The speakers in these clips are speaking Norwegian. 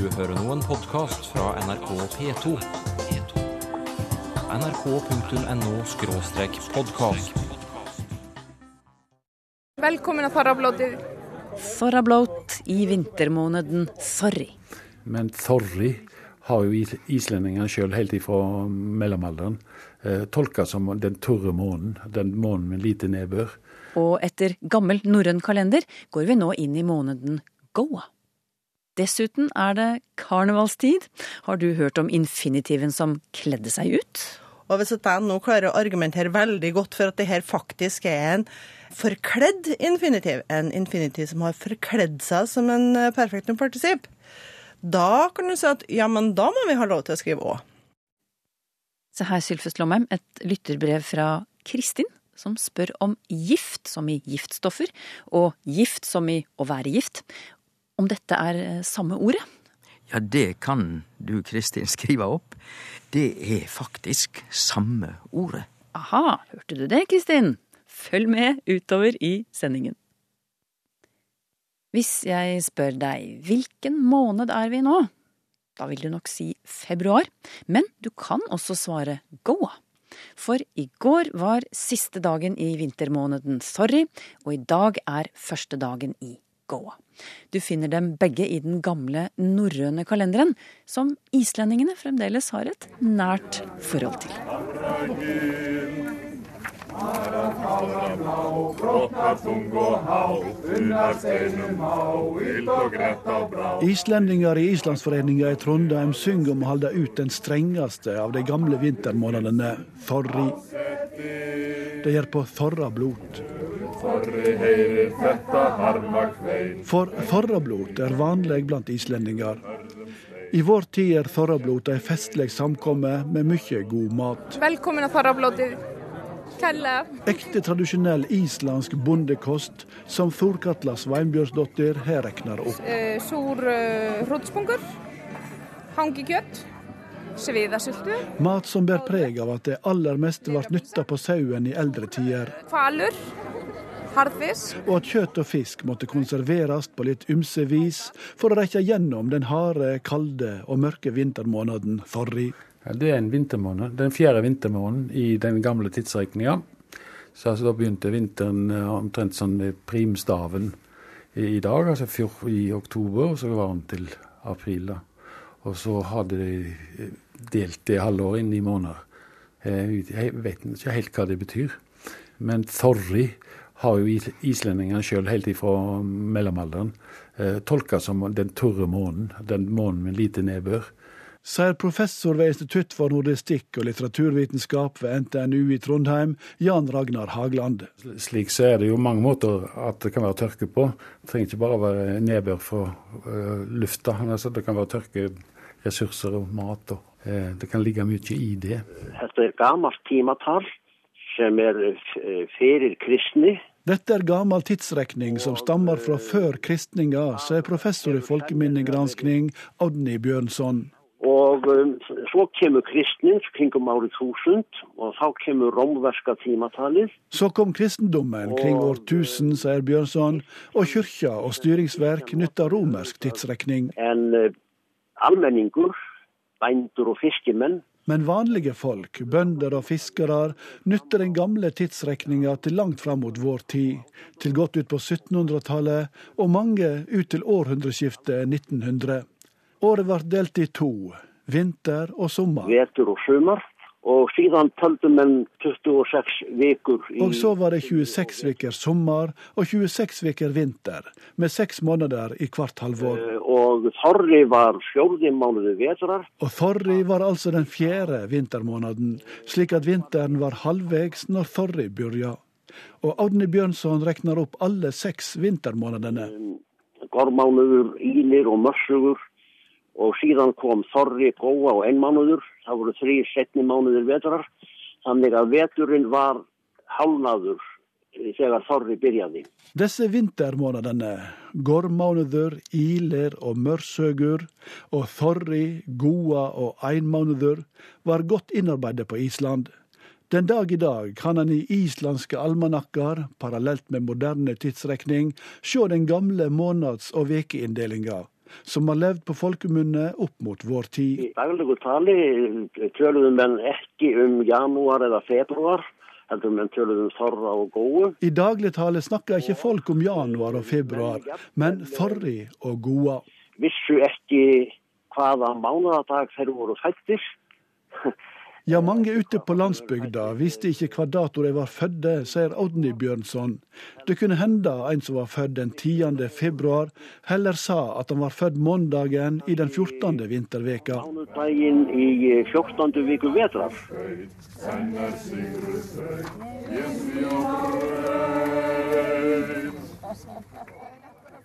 Du hører nå en podkast fra NRK P2. nrk.no-podkast. Velkommen til Farrablått. Thorabloat i vintermåneden Sorry. Men sorry har jo is- islendingene sjøl helt ifra mellomalderen eh, tolka som den tørre månen, den månen med lite nedbør. Og etter gammel norrøn kalender går vi nå inn i måneden Goa. Dessuten er det karnevalstid. Har du hørt om infinitiven som kledde seg ut? Og hvis jeg nå klarer å argumentere veldig godt for at det her faktisk er en forkledd infinitiv, en infinitiv som har forkledd seg som en eh, perfektum particip, da kan du si at ja, men da må vi ha lov til å skrive òg. Se her, Sylfest Lomheim, et lytterbrev fra Kristin, som spør om gift som i giftstoffer, og gift som i å være gift. Om dette er eh, samme ordet? Ja, det kan du, Kristin, skrive opp. Det er faktisk samme ordet. Aha, hørte du det, Kristin? Følg med utover i sendingen. Hvis jeg spør deg hvilken måned er vi i nå, da vil du nok si februar, men du kan også svare Goa. For i går var siste dagen i vintermåneden Sorry, og i dag er første dagen i Goa. Du finner dem begge i den gamle norrøne kalenderen, som islendingene fremdeles har et nært forhold til. Islendinger i Islandsforeninga i Trondheim synger om å holde ut den strengeste av de gamle vintermånedene, Thorri. Det gjør på Thorrablot. For farrablot er vanlig blant islendinger. I vår tid er farrablot ei festlig samkomme med mye god mat. Velkommen til. Ekte tradisjonell islandsk bondekost som Thorkatla Sveinbjørnsdottir her regner opp. Eh, eh. Hangekjøtt. Mat som bærer preg av at det aller meste ble nytta på sauen i eldre tider, Falur. Hardfisk. og at kjøtt og fisk måtte konserveres på litt ymse vis for å rekke gjennom den harde, kalde og mørke vintermåneden forri. Ja, det er en vintermåned, den fjerde vintermåneden i den gamle tidsregninga. Så altså, da begynte vinteren eh, omtrent sånn ved primstaven i, i dag, altså fjor, i oktober, og så var den til april. da. Og så hadde de eh, delt det halvåret inn i måneder. Eh, Jeg vet ikke helt hva det betyr. Men Thorri har jo is- islendingene sjøl helt ifra mellomalderen eh, tolka som den tørre månen, den månen med lite nedbør. Sier professor ved Institutt for nordistikk og litteraturvitenskap ved NTNU i Trondheim, Jan Ragnar Hagland. Slik så er det jo mange måter at det kan være tørke på. Det trenger ikke bare være nedbør fra øh, lufta. Altså, det kan være tørkeressurser og mat. Og, eh, det kan ligge mye i det. Dette er gammelt timetall som er eh, fyrir kristni Dette er gammel tidsrekning som stammer fra før kristninga, sier professor i folkeminnegranskning Odny Bjørnson. og så kommer kemur kring om árið 1000 og så kommer rómverska timetallet. Så kom kristendommen kring år 1000, sier Bjørnson, og kyrkja og styringsverk nytta romersk tidsrekning. en allmenninger, almenningur, bændur og fiskimenn Men vanlige folk, bønder og fiskere, nytter den gamle tidsregninga til langt fram mot vår tid, til godt ut på 1700-tallet, og mange ut til århundreskiftet 1900. Året ble delt i to, vinter og sommer. Vinter og sumar og siden talte menn 26 uker. Og så var det 26 uker sommer og 26 uker vinter, med seks måneder i hvert halvår. uh, og Thorri var fjórði mánuði vetrar Og Thorri var altså den fjerde vintermåneden, slik at vinteren var halvvegs når Thorri begynte. Og Árni Bjørnson regner opp alle seks vintermånedene. Gårdmåneder, iler og mörsugur og síðan kom þorri, góa og einmánuður það voru þrý setni mánuður vetrar þannig að veturinn var hálnaður eh, þegar þorri byrjaði Þessi vintermånedene, gormánuður, iler og Mörsögur og Thorri, goa og einmánuður, var godt innarbeidet på Island. Den dag i dag kan en i islandske almanakker, parallelt med moderne tidsrekning, se den gamle måneds- og vekeinndelinga. Som har levd på folkemunne opp mot vår tid. I daglig tale menn februar. I dagligtale snakker ikke folk om januar og februar, men þorri og goa. du ikke hvilken mánudadag þeir var fættir. Ja, mange ute på landsbygda visste ikke hva dato de var fødde, sier Odny Bjørnson. Det kunne hende en som var født den 10. februar, heller sa at han var født mandagen i den 14. vinterveka. Mánudaginn í eh, 14. viku vetrar.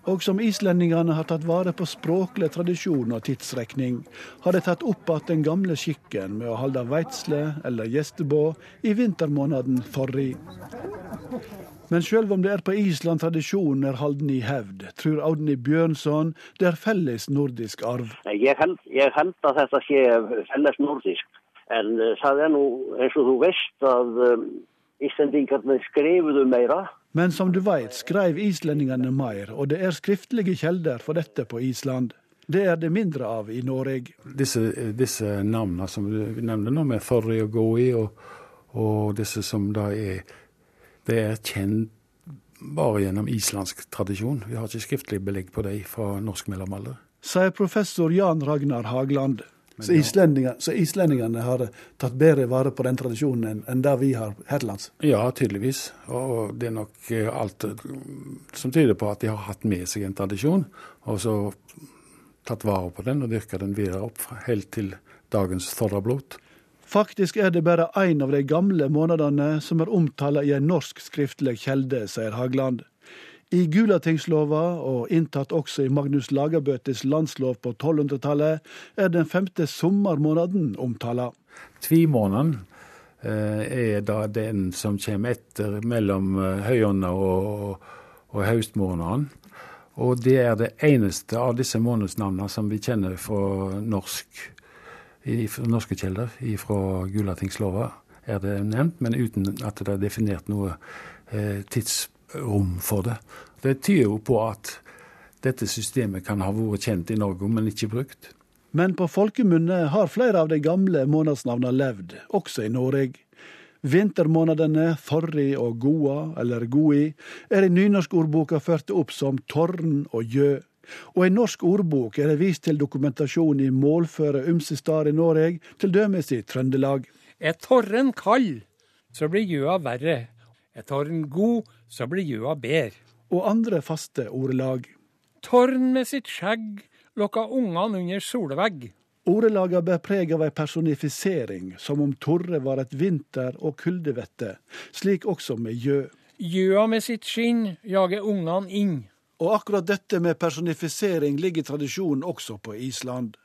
Og som islendingene har tatt vare på språklig tradisjon og tidsrekning, har de tatt opp igjen den gamle skikken med å holde veitsle eller gjestebå i vintermåneden forri. Men selv om det er på Island tradisjonen er holden i hevd, tror Audny Bjørnson det er felles nordisk arv. Jeg held, jeg held at dette skjer felles nordisk. En det er eins og þú veist að um, Íslendingarnir skrifuðu meira. Men som du veit, skrev islendingene mer, og det er skriftlige kjelder for dette på Island. Det er det mindre av i Norge. Disse, disse navnene som du nevner nå, med Thorry og Goi, og, og disse som da er Det er kjent bare gjennom islandsk tradisjon. Vi har ikke skriftlig belegg på dem fra norsk mellomalder. Sier professor Jan Ragnar Hagland. Så, islendingene, så islendingene har tatt bedre vare på den tradisjonen enn enn det vi har her til lands? Ja, tydeligvis. Og det er nok eh, alt eh, som tyder på at de har hatt med seg en tradisjon, og så tatt vare på den og dyrka den videre opp helt til dagens Thorrablot. Faktisk er det bare én av de gamle månedene som er omtalt i en norsk skriftlig kjelde, sier Hagland. I Gulatingslova, og inntatt også i Magnus Lagerbøtes landslov på 1200-tallet, er den femte sommermåneden omtala. Tvimåneden eh, er da den som kommer etter mellom eh, høyånda og, og høstmåneden. Og det er det eneste av disse månedsnavnene som vi kjenner fra norsk, fra norske kilder. Fra Gulatingslova er det nevnt, men uten at det er definert noe eh, tidsrom for det. Det tyder jo på at dette systemet kan ha vært kjent i Norge, men ikke brukt. Men på folkemunne har flere av de gamle månedsnavna levd, også i Norge. Vintermånedene Forri og Goa, eller Goi, er i nynorskordboka ført opp som Torn og Gjø. Og i norsk ordbok er det vist til dokumentasjon i målføre ymse steder i Norge, til dømes i Trøndelag. Er torren kald, så blir gjøa verre. Er tårn god, så blir gjøa bedre. Og andre faste ordelag. Tårn med sitt skjegg lokka ungene under solvegg. Ordelaga bærer preg av ei personifisering, som om Torre var et vinter- og kuldevette, slik også med Gjø. Gjøa med sitt skinn jager ungene inn. Og akkurat dette med personifisering ligger i tradisjonen også på Island.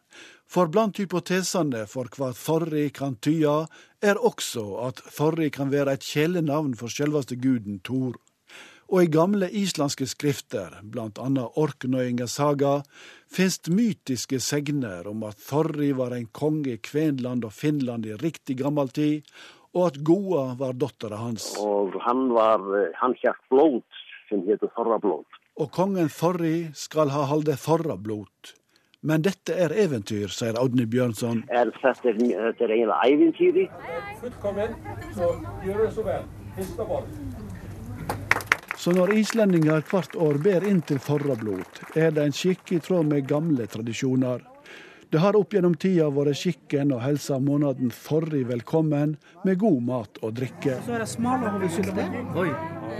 For blant hypotesene for hva Thorri kan tya, er også at Thorri kan være et kjælenavn for selveste guden Thor. Og i gamle islandske skrifter, blant annet Orknøyinga saga, finnes mytiske segner om at Thorri var en konge i Kvenland og Finland i riktig gammel tid, og at Goa var dattera hans. Og han var, han kjært blod, som heter Thorrablod. Og kongen Thorri skal ha halde Þorrablot. Men dette er eventyr, sier Audny Bjørnson. Er þetta þetta er eiginlega ævintýri. Fullkommen, så gjør det så vel. Og. Så når islendinger hvert år ber inn til Forrablot, er det en skikk i tråd med gamle tradisjoner. Det har opp gjennom tida vært skikken å hilse måneden forrige velkommen med god mat og drikke. Så er det smalahove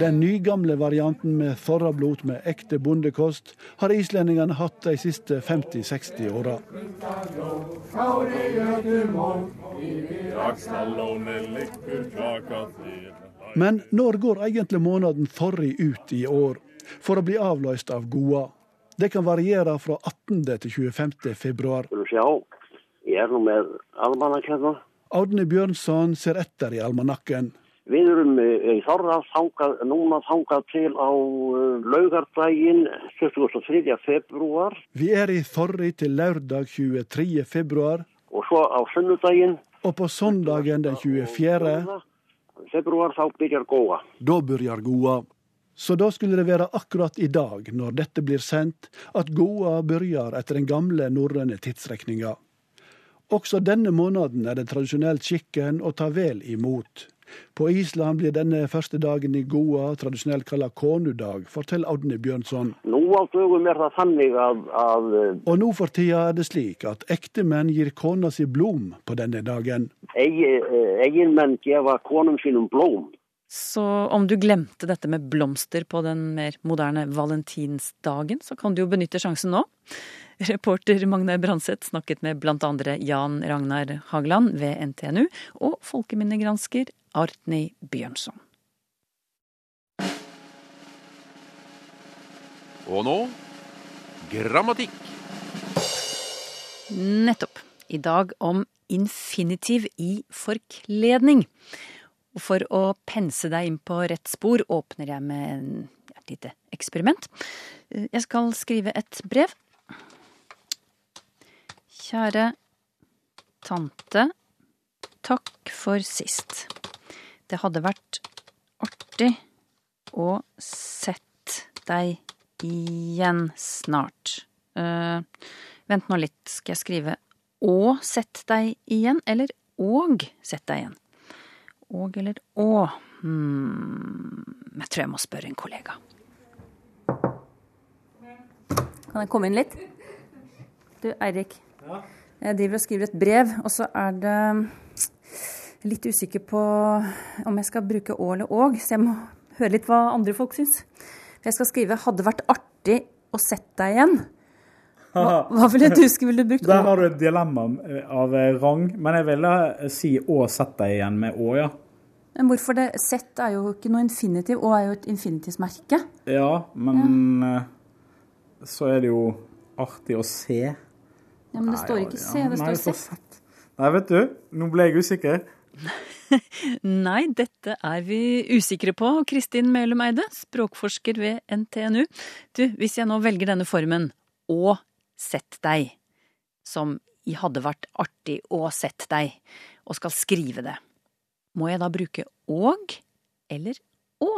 Den nygamle varianten med forrablot med ekte bondekost har islendingene hatt de siste 50-60 åra. Men når går egentlig måneden forrige ut i år, for å bli avløst av Goa? Det kan variere fra 18. til 25. februar. Audne Bjørnson ser etter i almanakken. Vi er i í Þorra þangað, núna þangað til á laugardaginn 23. februar Vi er i Thorri til lørdag 23. februar, og svo á sunnudaginn og på søndagen den 24. februar þá byrjar góa. Da byrjar Goa. Så da skulle det være akkurat i dag, når dette blir sendt, at Goa begynner etter den gamle norrøne tidsrekninga. Også denne måneden er det tradisjonelt skikken å ta vel imot. På Island blir denne første dagen i Goa tradisjonelt kalla konudag, forteller Audne Bjørnson. Eh, Og nå for tida er det slik at ektemenn gir kona si blom på denne dagen. Egenmenn gir konen sin blom. Så om du glemte dette med blomster på den mer moderne valentinsdagen, så kan du jo benytte sjansen nå. Reporter Magne Branseth snakket med andre Jan Ragnar Hageland ved NTNU og folkeminnegransker Artni Bjørnson. Og nå grammatikk. Nettopp. I dag om infinitiv i forkledning. Og for å pense deg inn på rett spor åpner jeg med et lite eksperiment. Jeg skal skrive et brev. Kjære tante. Takk for sist. Det hadde vært artig å sett deg igjen snart. Uh, vent nå litt, skal jeg skrive å sett deg igjen, eller og sett deg igjen? Og eller å? Hmm, jeg tror jeg må spørre en kollega. Kan jeg komme inn litt? Du, Eirik. Jeg driver og skriver et brev, og så er det litt usikker på om jeg skal bruke å eller åg, så jeg må høre litt hva andre folk syns. Jeg skal skrive 'hadde vært artig å sett deg igjen'. Hva, hva ville du skulle du brukt? Der har du et dilemma av rang, men jeg ville si 'å sett deg igjen' med 'å', ja. Men hvorfor det? Sett er jo ikke noe infinitiv, Å er jo et infinitivsmerke. Ja, men ja. så er det jo artig å se. Ja, Men det står ikke se, det Nei, står sett. Nei, vet du, nå ble jeg usikker. Nei, dette er vi usikre på. Kristin Melum Eide, språkforsker ved NTNU. Du, hvis jeg nå velger denne formen å sett deg, som i hadde vært artig å sett deg, og skal skrive det, må jeg da bruke og eller å?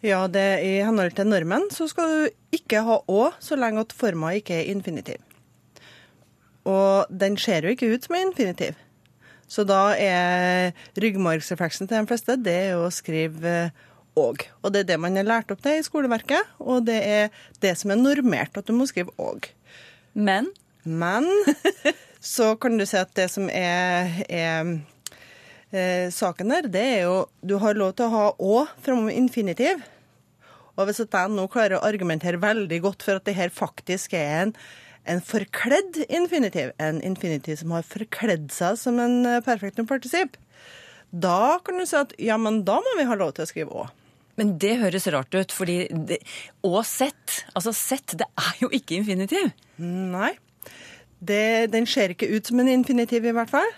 Ja, det I henhold til normen så skal du ikke ha å så lenge at forma ikke er infinitiv. Og den ser jo ikke ut som en infinitiv. Så da er ryggmargsrefleksen til de fleste det er å skrive åg. Og det er det man er lært opp til i skoleverket, og det er det som er normert, at du må skrive og. Men? Men så kan du si at det som er, er eh, saken der, det er jo Du har lov til å ha å framom infinitiv. Og hvis at jeg nå klarer å argumentere veldig godt for at det her faktisk er en, en forkledd infinitiv, en infinitiv som har forkledd seg som en perfekt perfektum particip, da kan du si at ja, men da må vi ha lov til å skrive å. Men det høres rart ut, fordi det, å sett, altså sett, det er jo ikke infinitiv. Nei. Det, den ser ikke ut som en infinitiv, i hvert fall.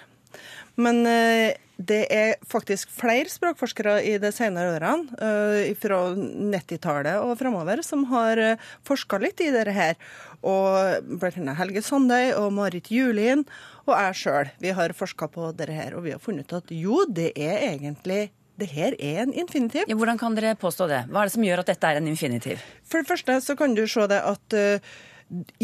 Men eh, det er faktisk flere språkforskere i de senere årene, eh, fra 90-tallet og framover, som har uh, forska litt i dette her. Og blant annet Helge Sandøy og Marit Julien og jeg sjøl. Vi har forska på dette her, og vi har funnet ut at jo, det er egentlig det her er en infinitiv. Ja, hvordan kan dere påstå det? Hva er det som gjør at dette er en infinitiv? For det første så kan du se det at uh,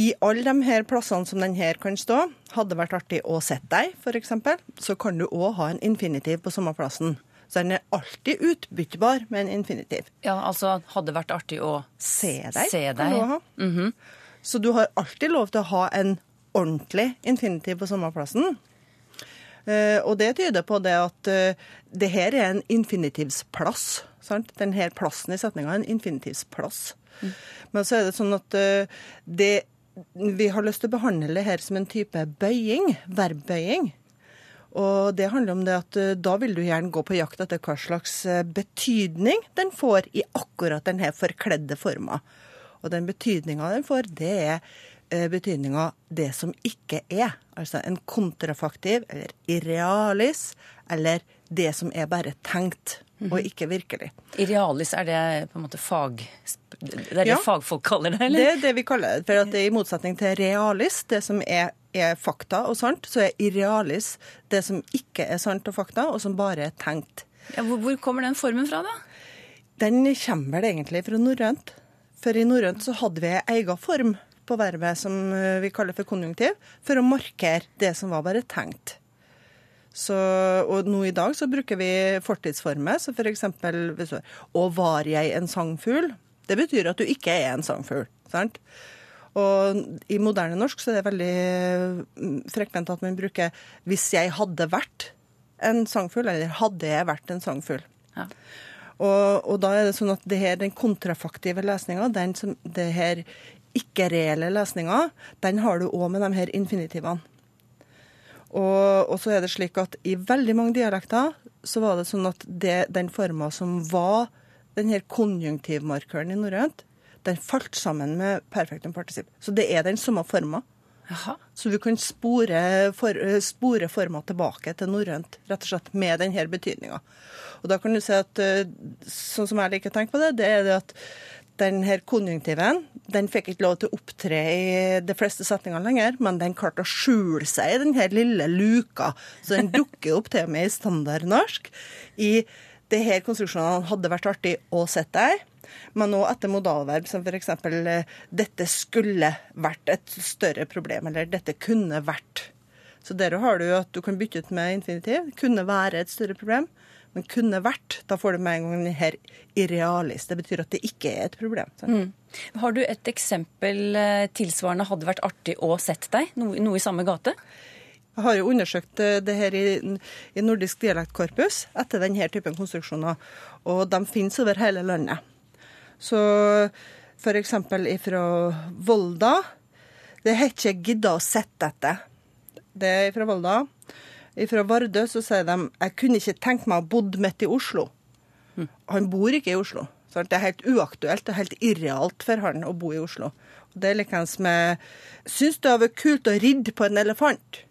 i alle de her plassene som den her kan stå, hadde vært artig å sett deg, f.eks., så kan du òg ha en infinitiv på samme plassen. Så den er alltid utbyttbar med en infinitiv. Ja, altså hadde vært artig å se deg. Se deg. Mm -hmm. Så du har alltid lov til å ha en ordentlig infinitiv på samme plassen. Uh, og det tyder på det at uh, det her er en infinitivsplass. Sant? Den her plassen i setninga er en infinitivsplass. Mm. Men så er det sånn at uh, det, vi har lyst til å behandle det her som en type bøying, verbbøying. Og det handler om det at da vil du gjerne gå på jakt etter hva slags betydning den får i akkurat denne forkledde forma. Og den betydninga den får, det er betydninga det som ikke er. Altså en kontrafaktiv eller irrealis, eller det som er bare tenkt og ikke virkelig. Irrealis, er det på en måte fag... Det er det Ja. fagfolk kaller det, eller? Det er det vi kaller det. For at det I motsetning til realis, det som er, er fakta og sant, så er irrealis det som ikke er sant og fakta, og som bare er tenkt. Ja, hvor, hvor kommer den formen fra, da? Den kommer vel egentlig fra norrønt. For i norrønt så hadde vi ei ega form på vervet som eh, vi kaller for konjunktiv, for å markere det som var bare tenkt. Så, og nå i dag så bruker vi fortidsformer, så for eksempel hvis Og var jeg en sangfugl? Det betyr at du ikke er en sangfugl. sant? Og i moderne norsk så er det veldig mm, frekvent at man bruker 'hvis jeg hadde vært en sangfugl', eller 'hadde jeg vært en sangfugl'. Ja. Og, og da er det sånn at det her, den kontrafaktive lesninga, den som, det her ikke-reelle lesninga, den har du òg med de her infinitivene. Og, og, så er det slik at i veldig mange dialekter så var det sånn at det, den forma som var den her konjunktivmarkøren i norrønt, den falt sammen med perfektum particip. Så det er den samme forma. Så vi kan spore, for, spore forma tilbake til norrønt, rett og slett med denne betydninga. Og da kan du si at sånn som jeg liker å tenke på det, det er det at den her konjunktiven den fikk ikke lov til å opptre i de fleste setningene lenger, men den klarte å skjule seg i den her lille luka. Så den dukker opp til og med i standardnorsk. I det her konstruksjonene hadde vært artig å sett deg, men òg etter modalverb som f.eks. dette skulle vært et større problem, eller dette kunne vært. Så der har du at du kan bytte ut med infinitiv. Kunne være et større problem. Men kunne vært, da får du med en gang den her irrealis. Det betyr at det ikke er et problem. Mm. Har du et eksempel tilsvarende hadde vært artig å sett deg? Noe, noe i samme gate? Jeg har jo undersøkt det her i, i Nordisk dialektkorpus etter denne typen konstruksjoner, og de finnes over hele landet. Så f.eks. ifra Volda Det har ikke gidda å sette etter. Det er fra Volda. Fra Vardø så sier de jeg kunne ikke tenkt meg å bodd midt i Oslo. Han bor ikke i Oslo. Sant? det er helt uaktuelt er helt irrealt for han å bo i Oslo. Og det er likeens med Syns det hadde vært kult å ridde på en elefant?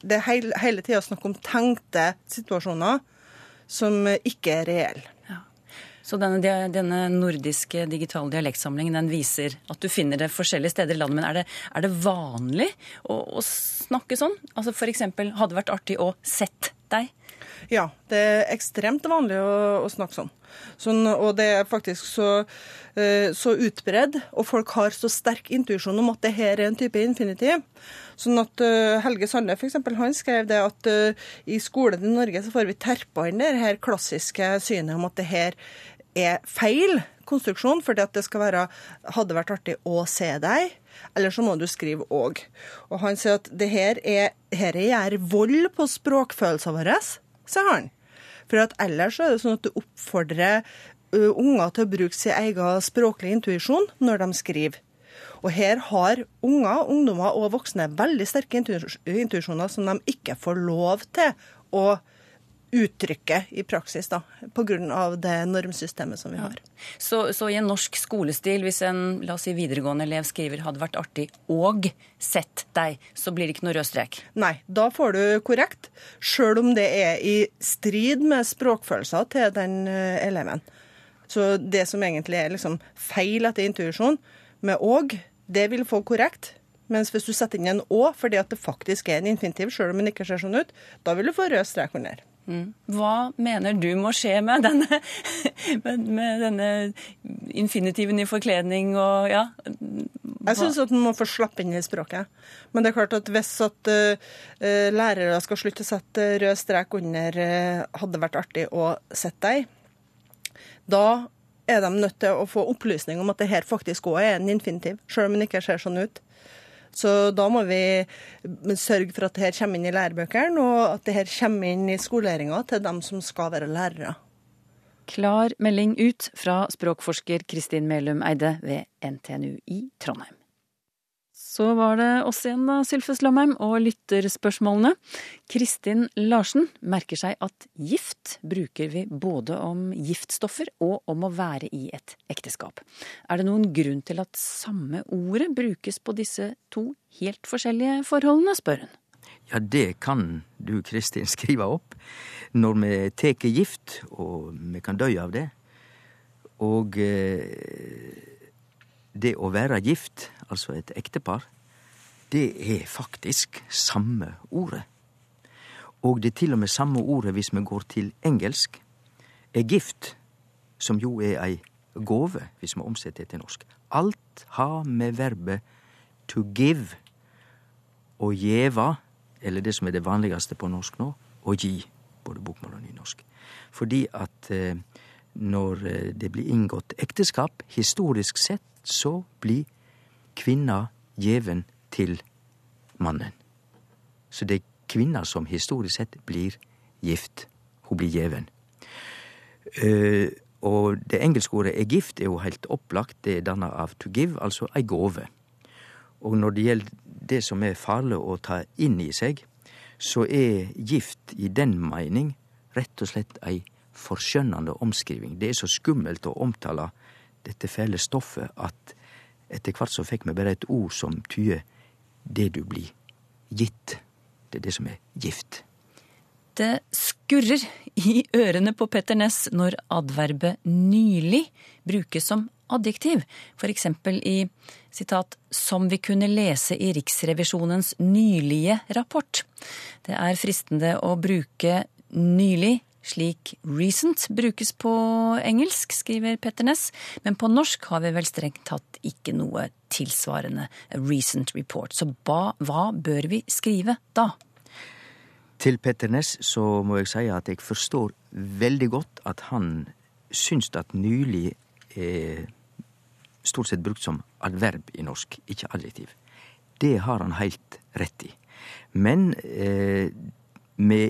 Det er hele, hele tida snakk om tenkte situasjoner som ikke er reelle. Så denne, denne, nordiske digitale dialektsamlingen den viser at du finner det forskjellige steder i landet. Men er det, er det vanlig å, å, snakke sånn? Altså F.eks. hadde det vært artig å sett deg? Ja, det er ekstremt vanlig å, å snakke sånn. sånn. Og det er faktisk så, så utbredd, og folk har så sterk intuisjon om at det her er en type infinitiv. Sånn at Helge Sande for eksempel, han skrev det at i skolen i Norge så får vi terpa inn det her klassiske synet om at det her er feil konstruksjon, fordi at det skal være hadde vært artig å se deg, eller så må du skrive òg. Og han sier at det her er, her gjør vold på språkfølelsene våre, sier han. For at ellers er det sånn at du oppfordrer unger til å bruke sin egen språklige intuisjon når de skriver. Og her har unger, ungdommer og voksne veldig sterke intuisjoner som de ikke får lov til å uttrykke i praksis, da, pga. det normsystemet som vi har. Så, så, i en norsk skolestil, hvis en la oss si, videregående elev skriver 'hadde vært artig og sett deg', så blir det ikke noe rød strek? Nei, da får du korrekt, sjøl om det er i strid med språkfølelser til den eleven. Så det som egentlig er liksom feil etter intuisjon, med 'og', det vil få korrekt. Mens hvis du setter inn en 'å' fordi at det faktisk er en infinitiv, sjøl om den ikke ser sånn ut, da vil du få rød strek under. Hva mener du må skje med denne, med, denne infinitiven i forkledning og ja? Jeg syns at man må få slappe inn i språket. Men det er klart at hvis at uh, lærere skal slutte å sette rød strek under uh, 'hadde vært artig å sett deg', da er de nødt til å få opplysning om at det her faktisk òg er en infinitiv, sjøl om den ikke ser sånn ut. Så da må vi sørge for at det her kommer inn i lærebøkene, og at det her kommer inn i skoleringa til dem som skal være lærere. Klar melding ut fra språkforsker Kristin Melum Eide ved NTNU i Trondheim. Så var det oss igjen, da, Sylfes Lomheim, og lytterspørsmålene. Kristin Larsen merker seg at gift bruker vi både om giftstoffer og om å være i et ekteskap. Er det noen grunn til at samme ordet brukes på disse to helt forskjellige forholdene, spør hun. Ja, det kan du, Kristin, skrive opp. Når vi tar gift, og vi kan dø av det. Og eh, det å være gift, altså et ektepar, det er faktisk samme ordet. Og det er til og med samme ordet hvis vi går til engelsk. Er gift som jo er ei gåve, hvis vi omsetter det til norsk. Alt har med verbet to give å gjeva, eller det som er det vanligste på norsk nå, å gi. Både bokmål og nynorsk. Fordi at eh, når eh, det blir inngått ekteskap, historisk sett, så blir kvinna gjeven til mannen. Så det er kvinna som historisk sett blir gift. Hun blir gjeven. Uh, og det engelske ordet er gift er jo helt opplagt. Det er danna av to give, altså ei gåve. Og når det gjelder det som er farlig å ta inn i seg, så er gift i den meining rett og slett ei forskjønnende omskriving. Det er så skummelt å omtale dette fæle stoffet at etter hvert så fikk vi bare et ord som tyder det du blir gitt. Det er det som er gift. Det skurrer i ørene på Petter Ness når adverbet nylig brukes som adjektiv, eksempel i sitat 'som vi kunne lese i Riksrevisjonens nylige rapport'. Det er fristende å bruke nylig slik recent brukes på engelsk, skriver Petter Ness, men på norsk har vi vel strengt tatt ikke noe tilsvarende recent report. Så hva, hva bør vi skrive da? Til Petter Ness så må jeg si at jeg forstår veldig godt at han syns at nylig er stort sett brukt som adverb i norsk, ikke adjektiv. Det har han heilt rett i. Men eh, vi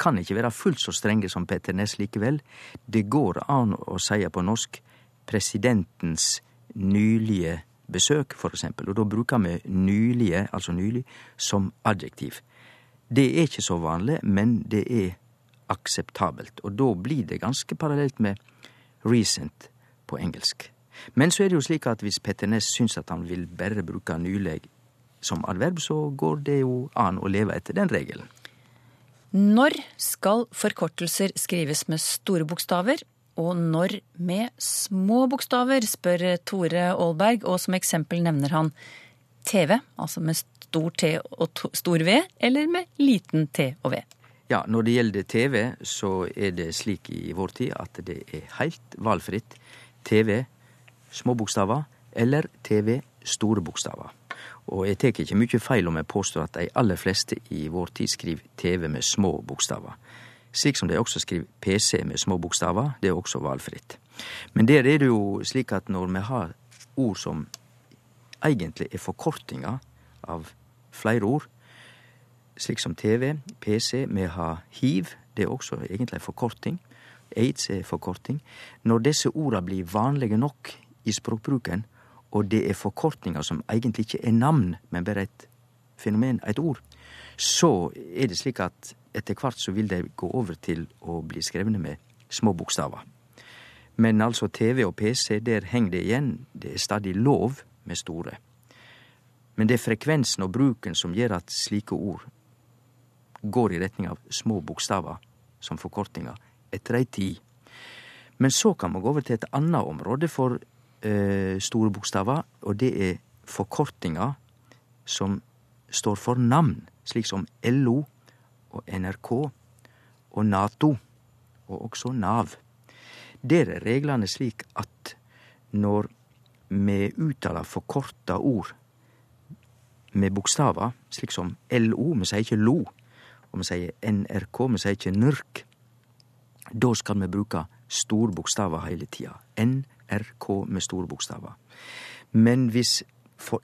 kan ikke være fullt så strenge som Petter Næss likevel. Det går an å si på norsk presidentens nylige besøk, for eksempel, og da bruker vi nylige, altså nylig, som adjektiv. Det er ikke så vanlig, men det er akseptabelt. Og da blir det ganske parallelt med recent på engelsk. Men så er det jo slik at hvis Petter Næss syns at han vil bare bruke 'nylig' som adverb, så går det jo an å leve etter den regelen. Når skal forkortelser skrives med store bokstaver, og når med små bokstaver, spør Tore Aalberg, og som eksempel nevner han TV, altså med stor T og stor V, eller med liten T og V? Ja, når det gjelder TV, så er det slik i vår tid at det er helt valgfritt. TV små bokstaver eller TV store bokstaver. Og jeg tar ikke mye feil om jeg påstår at de aller fleste i vår tid skriver TV med små bokstaver. Slik som de også skriver PC med små bokstaver. Det er også valgfritt. Men der er det jo slik at når vi har ord som egentlig er forkortinger av flere ord, slik som TV, PC, vi har hiv, det er også egentlig en forkorting. Aids er forkorting. Når disse ordene blir vanlige nok i språkbruken, og det er forkortninger som egentlig ikke er navn, men bare et fenomen, et ord, så er det slik at etter hvert så vil de gå over til å bli skrevne med små bokstaver. Men altså TV og PC, der henger det igjen. Det er stadig lov med store. Men det er frekvensen og bruken som gjør at slike ord går i retning av små bokstaver som forkortninger etter ei tid. Men så kan man gå over til et annet område, for store bokstaver, og det er forkortinga som står for navn, slik som LO og NRK og Nato, og også Nav. Der er reglene slik at når vi uttaler forkorta ord med bokstaver, slik som LO, vi sier ikke LO, og vi sier NRK, vi sier ikke NRK, da skal vi bruke store bokstaver hele tida. NRK med store bokstaver. Men hvis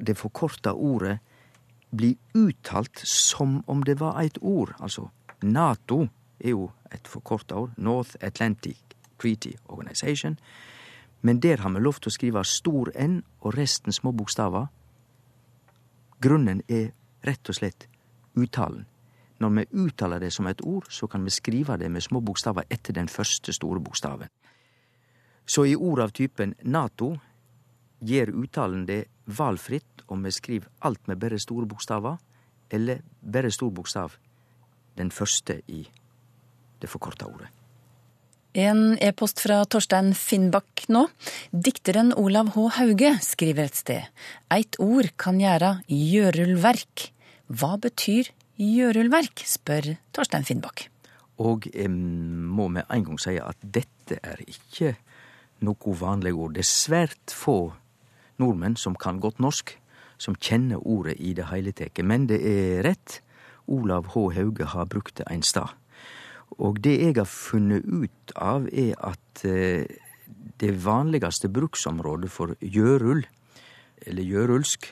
det forkorta ordet blir uttalt som om det var eit ord, altså Nato er jo et forkorta ord, North Atlantic Treaty Organization, men der har vi lov til å skrive stor N og resten små bokstaver. Grunnen er rett og slett uttalen. Når vi uttaler det som et ord, så kan vi skrive det med små bokstaver etter den første store bokstaven. Så i ord av typen Nato gjer uttalen det valfritt om vi skriver alt med bare store bokstaver, eller bare stor bokstav, den første i det forkorta ordet. En e-post fra Torstein Finnbakk nå. Dikteren Olav H. Hauge skriver et sted. Eit ord kan gjera gjørulverk. Hva betyr gjørulverk, spør Torstein Finnbakk. Og jeg må med en gang si at dette er ikke noe vanlige ord. Det er svært få nordmenn som kan godt norsk, som kjenner ordet i det heile tatt. Men det er rett. Olav H. Hauge har brukt det ein stad. Og det jeg har funnet ut av, er at eh, det vanligste bruksområdet for gjørull, eller gjørulsk,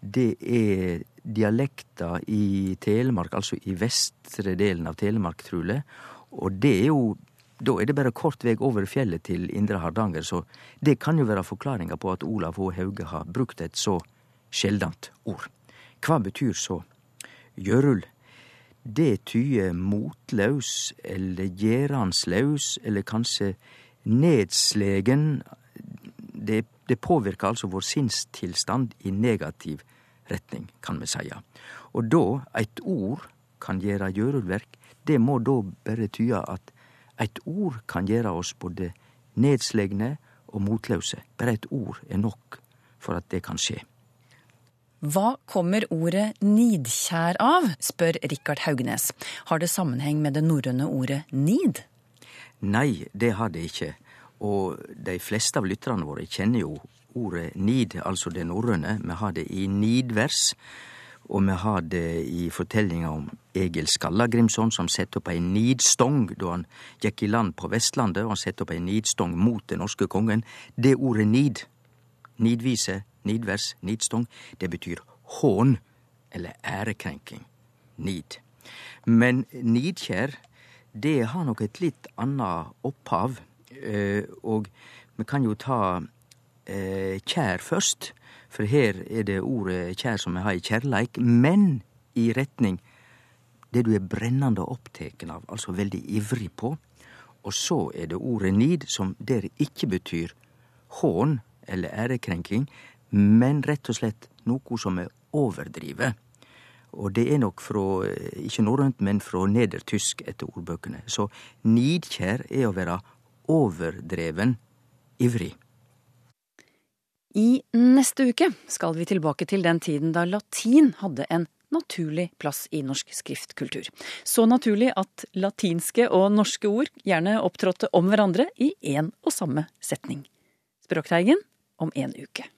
det er dialekta i Telemark, altså i vestre delen av Telemark, truleg. Og det er jo da er det bare kort vei over fjellet til Indre Hardanger, så det kan jo være forklaringa på at Olav H. Hauge har brukt et så sjeldent ord. Hva betyr så gjørul? Det tyder motlaus eller gjeranslaus, eller kanskje nedslegen. Det, det påvirker altså vår sinnstilstand i negativ retning, kan vi seia. Og da, eit ord kan gjere gjørulverk, det må da bare tyde at eit ord kan gjere oss både nedslegne og motløse. Bare eit ord er nok for at det kan skje. Hva kommer ordet nidkjær av, spør Rikard Haugnes. Har det sammenheng med det norrøne ordet nid? Nei, det har det ikke. Og de fleste av lytterne våre kjenner jo ordet nid, altså det norrøne. Vi har det i nidvers, og vi har det i fortellinga om Egil Skallagrimson som sette opp ei nidstong da han gikk i land på Vestlandet, og han sette opp ei nidstong mot den norske kongen. Det ordet nid, nidvise, nidvers, nidstong, det betyr hån eller ærekrenking. Nid. Men nidkjær, det har nok et litt anna opphav, eh, og vi kan jo ta eh, kjær først. For her er det ordet kjær som vi har i kjærleik, men i retning det du er brennande oppteken av, altså veldig ivrig på. Og så er det ordet nid, som der ikke betyr hån eller ærekrenking, men rett og slett noe som er overdrivet. Og det er nok fra, ikke norrønt, men fra nedertysk etter ordbøkene. Så nidkjær er å være overdreven ivrig. I neste uke skal vi tilbake til den tiden da latin hadde en naturlig plass i norsk skriftkultur. Så naturlig at latinske og norske ord gjerne opptrådte om hverandre i én og samme setning. Språkteigen om en uke.